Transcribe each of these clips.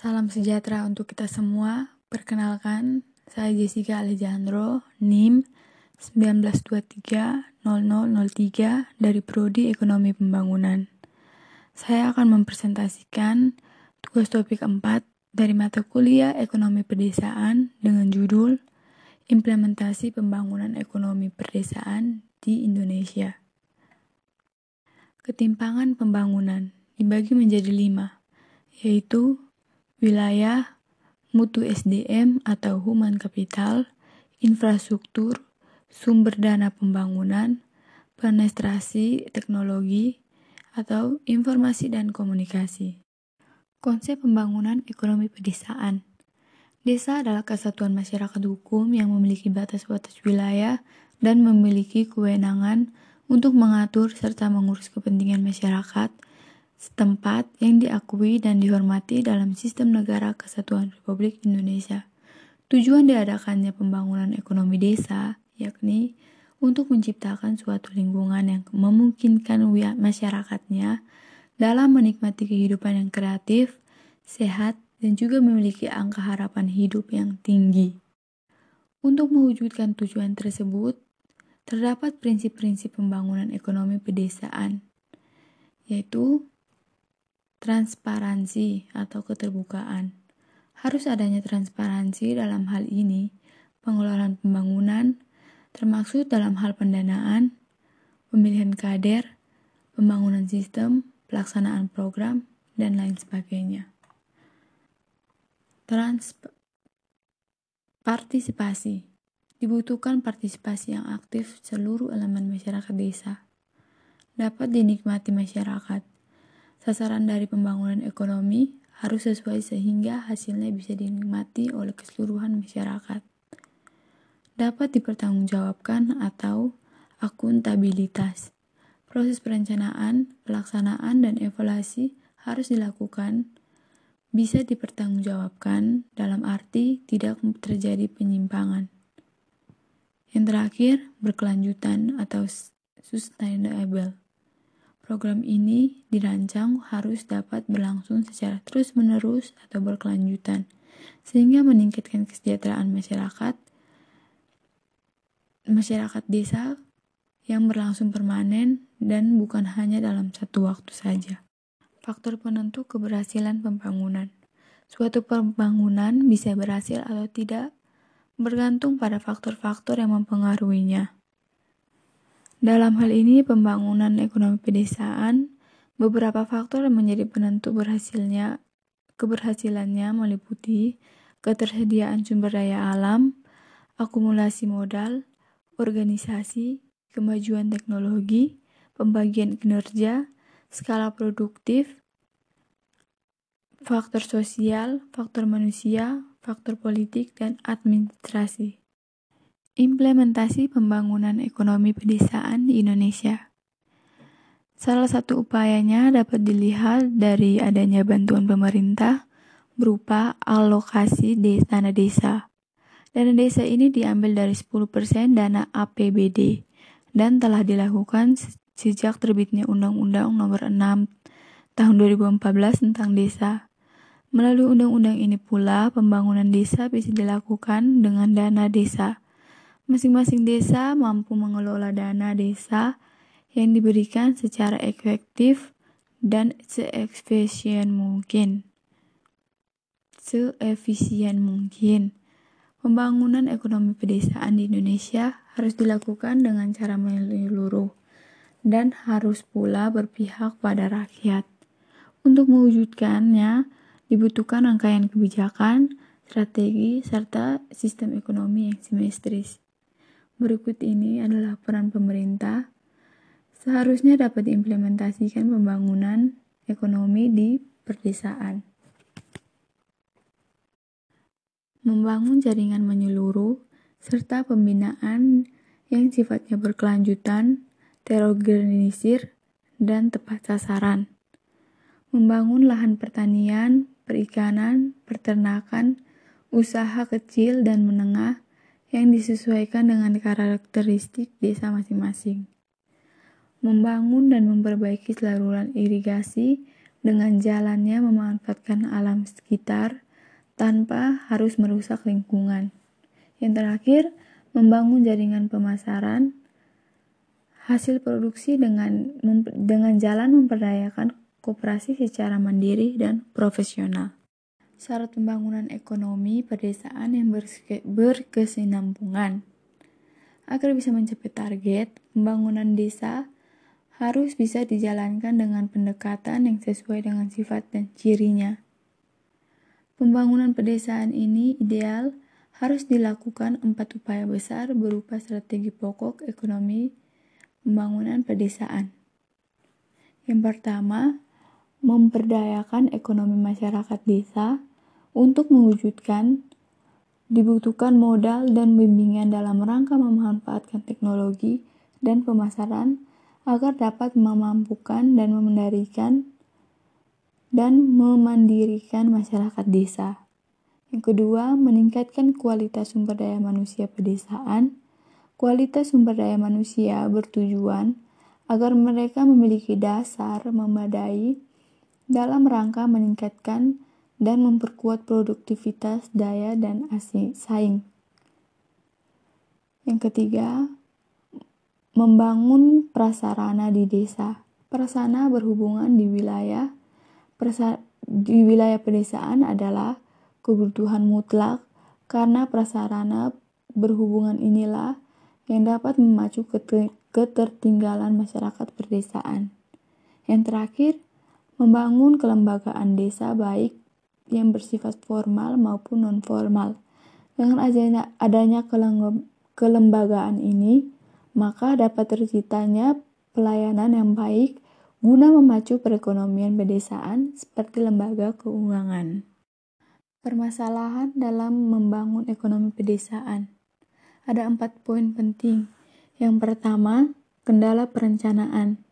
Salam sejahtera untuk kita semua. Perkenalkan, saya Jessica Alejandro, NIM 1923-0003 dari Prodi Ekonomi Pembangunan. Saya akan mempresentasikan tugas topik 4 dari mata kuliah Ekonomi Pedesaan dengan judul Implementasi Pembangunan Ekonomi Perdesaan di Indonesia. Ketimpangan pembangunan dibagi menjadi lima, yaitu wilayah, mutu SDM atau human capital, infrastruktur, sumber dana pembangunan, penetrasi teknologi, atau informasi dan komunikasi. Konsep pembangunan ekonomi pedesaan. Desa adalah kesatuan masyarakat hukum yang memiliki batas-batas wilayah dan memiliki kewenangan untuk mengatur serta mengurus kepentingan masyarakat setempat yang diakui dan dihormati dalam sistem negara kesatuan Republik Indonesia. Tujuan diadakannya pembangunan ekonomi desa yakni untuk menciptakan suatu lingkungan yang memungkinkan masyarakatnya dalam menikmati kehidupan yang kreatif, sehat, dan juga memiliki angka harapan hidup yang tinggi. Untuk mewujudkan tujuan tersebut, terdapat prinsip-prinsip pembangunan ekonomi pedesaan, yaitu transparansi atau keterbukaan. Harus adanya transparansi dalam hal ini, pengelolaan pembangunan, termasuk dalam hal pendanaan, pemilihan kader, pembangunan sistem, pelaksanaan program, dan lain sebagainya. Trans partisipasi dibutuhkan partisipasi yang aktif seluruh elemen masyarakat desa dapat dinikmati masyarakat Sasaran dari pembangunan ekonomi harus sesuai sehingga hasilnya bisa dinikmati oleh keseluruhan masyarakat. Dapat dipertanggungjawabkan atau akuntabilitas. Proses perencanaan, pelaksanaan, dan evaluasi harus dilakukan bisa dipertanggungjawabkan dalam arti tidak terjadi penyimpangan. Yang terakhir, berkelanjutan atau sustainable. Program ini dirancang harus dapat berlangsung secara terus-menerus atau berkelanjutan, sehingga meningkatkan kesejahteraan masyarakat, masyarakat desa yang berlangsung permanen dan bukan hanya dalam satu waktu saja. Faktor penentu keberhasilan pembangunan. Suatu pembangunan bisa berhasil atau tidak bergantung pada faktor-faktor yang mempengaruhinya. Dalam hal ini, pembangunan ekonomi pedesaan, beberapa faktor menjadi penentu berhasilnya keberhasilannya meliputi ketersediaan sumber daya alam, akumulasi modal, organisasi, kemajuan teknologi, pembagian kinerja, skala produktif, faktor sosial, faktor manusia, faktor politik, dan administrasi. Implementasi pembangunan ekonomi pedesaan di Indonesia. Salah satu upayanya dapat dilihat dari adanya bantuan pemerintah berupa alokasi dana desa. Dana desa ini diambil dari 10% dana APBD dan telah dilakukan sejak terbitnya Undang-Undang Nomor 6 Tahun 2014 tentang desa. Melalui undang-undang ini pula, pembangunan desa bisa dilakukan dengan dana desa Masing-masing desa mampu mengelola dana desa yang diberikan secara efektif dan seefisien mungkin. Seefisien mungkin. Pembangunan ekonomi pedesaan di Indonesia harus dilakukan dengan cara menyeluruh dan harus pula berpihak pada rakyat. Untuk mewujudkannya, dibutuhkan rangkaian kebijakan, strategi, serta sistem ekonomi yang simetris. Berikut ini adalah peran pemerintah seharusnya dapat diimplementasikan pembangunan ekonomi di perdesaan. Membangun jaringan menyeluruh serta pembinaan yang sifatnya berkelanjutan, terorganisir, dan tepat sasaran. Membangun lahan pertanian, perikanan, peternakan, usaha kecil dan menengah, yang disesuaikan dengan karakteristik desa masing-masing. Membangun dan memperbaiki saluran irigasi, dengan jalannya memanfaatkan alam sekitar tanpa harus merusak lingkungan. Yang terakhir, membangun jaringan pemasaran hasil produksi dengan dengan jalan memperdayakan koperasi secara mandiri dan profesional. Syarat pembangunan ekonomi pedesaan yang berkesinambungan. Agar bisa mencapai target, pembangunan desa harus bisa dijalankan dengan pendekatan yang sesuai dengan sifat dan cirinya. Pembangunan pedesaan ini ideal harus dilakukan empat upaya besar berupa strategi pokok ekonomi pembangunan pedesaan. Yang pertama, memperdayakan ekonomi masyarakat desa untuk mewujudkan dibutuhkan modal dan bimbingan dalam rangka memanfaatkan teknologi dan pemasaran agar dapat memampukan dan memendarikan dan memandirikan masyarakat desa. Yang kedua, meningkatkan kualitas sumber daya manusia pedesaan. Kualitas sumber daya manusia bertujuan agar mereka memiliki dasar memadai dalam rangka meningkatkan dan memperkuat produktivitas daya dan saing. Yang ketiga, Membangun prasarana di desa. Prasarana berhubungan di wilayah di wilayah pedesaan adalah kebutuhan mutlak karena prasarana berhubungan inilah yang dapat memacu ketertinggalan masyarakat pedesaan. Yang terakhir, membangun kelembagaan desa baik yang bersifat formal maupun non formal. Dengan adanya kelembagaan ini, maka dapat terciptanya pelayanan yang baik guna memacu perekonomian pedesaan seperti lembaga keuangan. Permasalahan dalam membangun ekonomi pedesaan. Ada empat poin penting. Yang pertama, kendala perencanaan.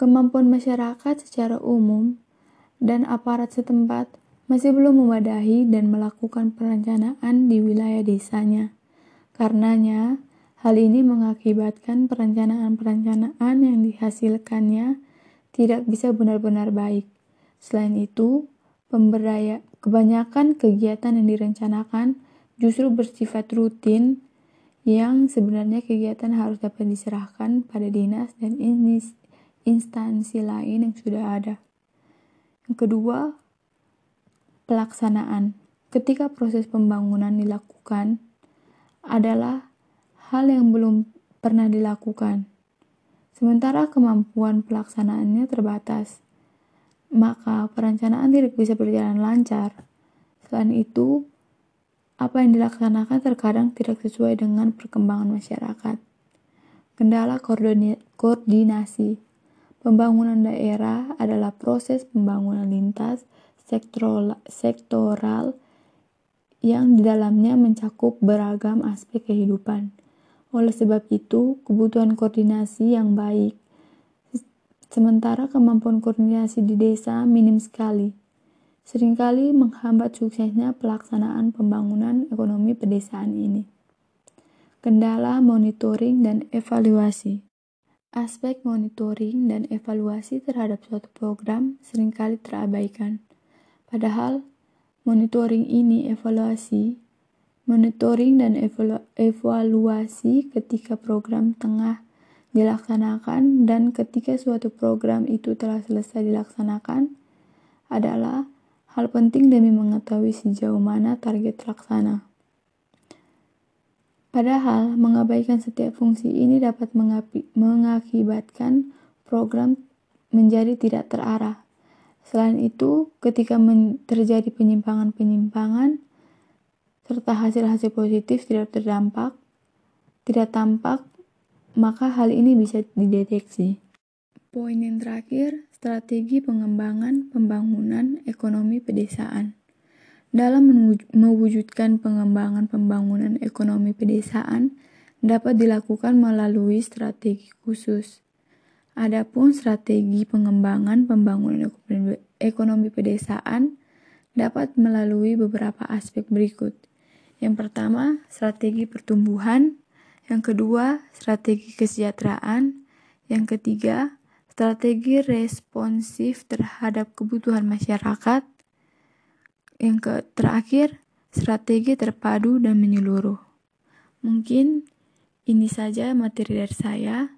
Kemampuan masyarakat secara umum dan aparat setempat masih belum memadai dan melakukan perencanaan di wilayah desanya. Karenanya, Hal ini mengakibatkan perencanaan-perencanaan yang dihasilkannya tidak bisa benar-benar baik. Selain itu, pemberdaya kebanyakan kegiatan yang direncanakan justru bersifat rutin yang sebenarnya kegiatan harus dapat diserahkan pada dinas dan instansi lain yang sudah ada. Yang kedua, pelaksanaan. Ketika proses pembangunan dilakukan adalah hal yang belum pernah dilakukan. Sementara kemampuan pelaksanaannya terbatas, maka perencanaan tidak bisa berjalan lancar. Selain itu, apa yang dilaksanakan terkadang tidak sesuai dengan perkembangan masyarakat. Kendala koordinasi pembangunan daerah adalah proses pembangunan lintas sektoral yang di dalamnya mencakup beragam aspek kehidupan oleh sebab itu, kebutuhan koordinasi yang baik. Sementara kemampuan koordinasi di desa minim sekali. Seringkali menghambat suksesnya pelaksanaan pembangunan ekonomi pedesaan ini. Kendala monitoring dan evaluasi. Aspek monitoring dan evaluasi terhadap suatu program sering kali terabaikan. Padahal monitoring ini evaluasi monitoring dan evaluasi ketika program tengah dilaksanakan dan ketika suatu program itu telah selesai dilaksanakan adalah hal penting demi mengetahui sejauh mana target terlaksana. Padahal, mengabaikan setiap fungsi ini dapat mengakibatkan program menjadi tidak terarah. Selain itu, ketika terjadi penyimpangan-penyimpangan, serta hasil-hasil positif tidak terdampak, tidak tampak, maka hal ini bisa dideteksi. Poin yang terakhir, strategi pengembangan pembangunan ekonomi pedesaan. Dalam mewujudkan pengembangan pembangunan ekonomi pedesaan dapat dilakukan melalui strategi khusus. Adapun strategi pengembangan pembangunan ekonomi pedesaan dapat melalui beberapa aspek berikut. Yang pertama, strategi pertumbuhan. Yang kedua, strategi kesejahteraan. Yang ketiga, strategi responsif terhadap kebutuhan masyarakat. Yang ke terakhir, strategi terpadu dan menyeluruh. Mungkin ini saja materi dari saya.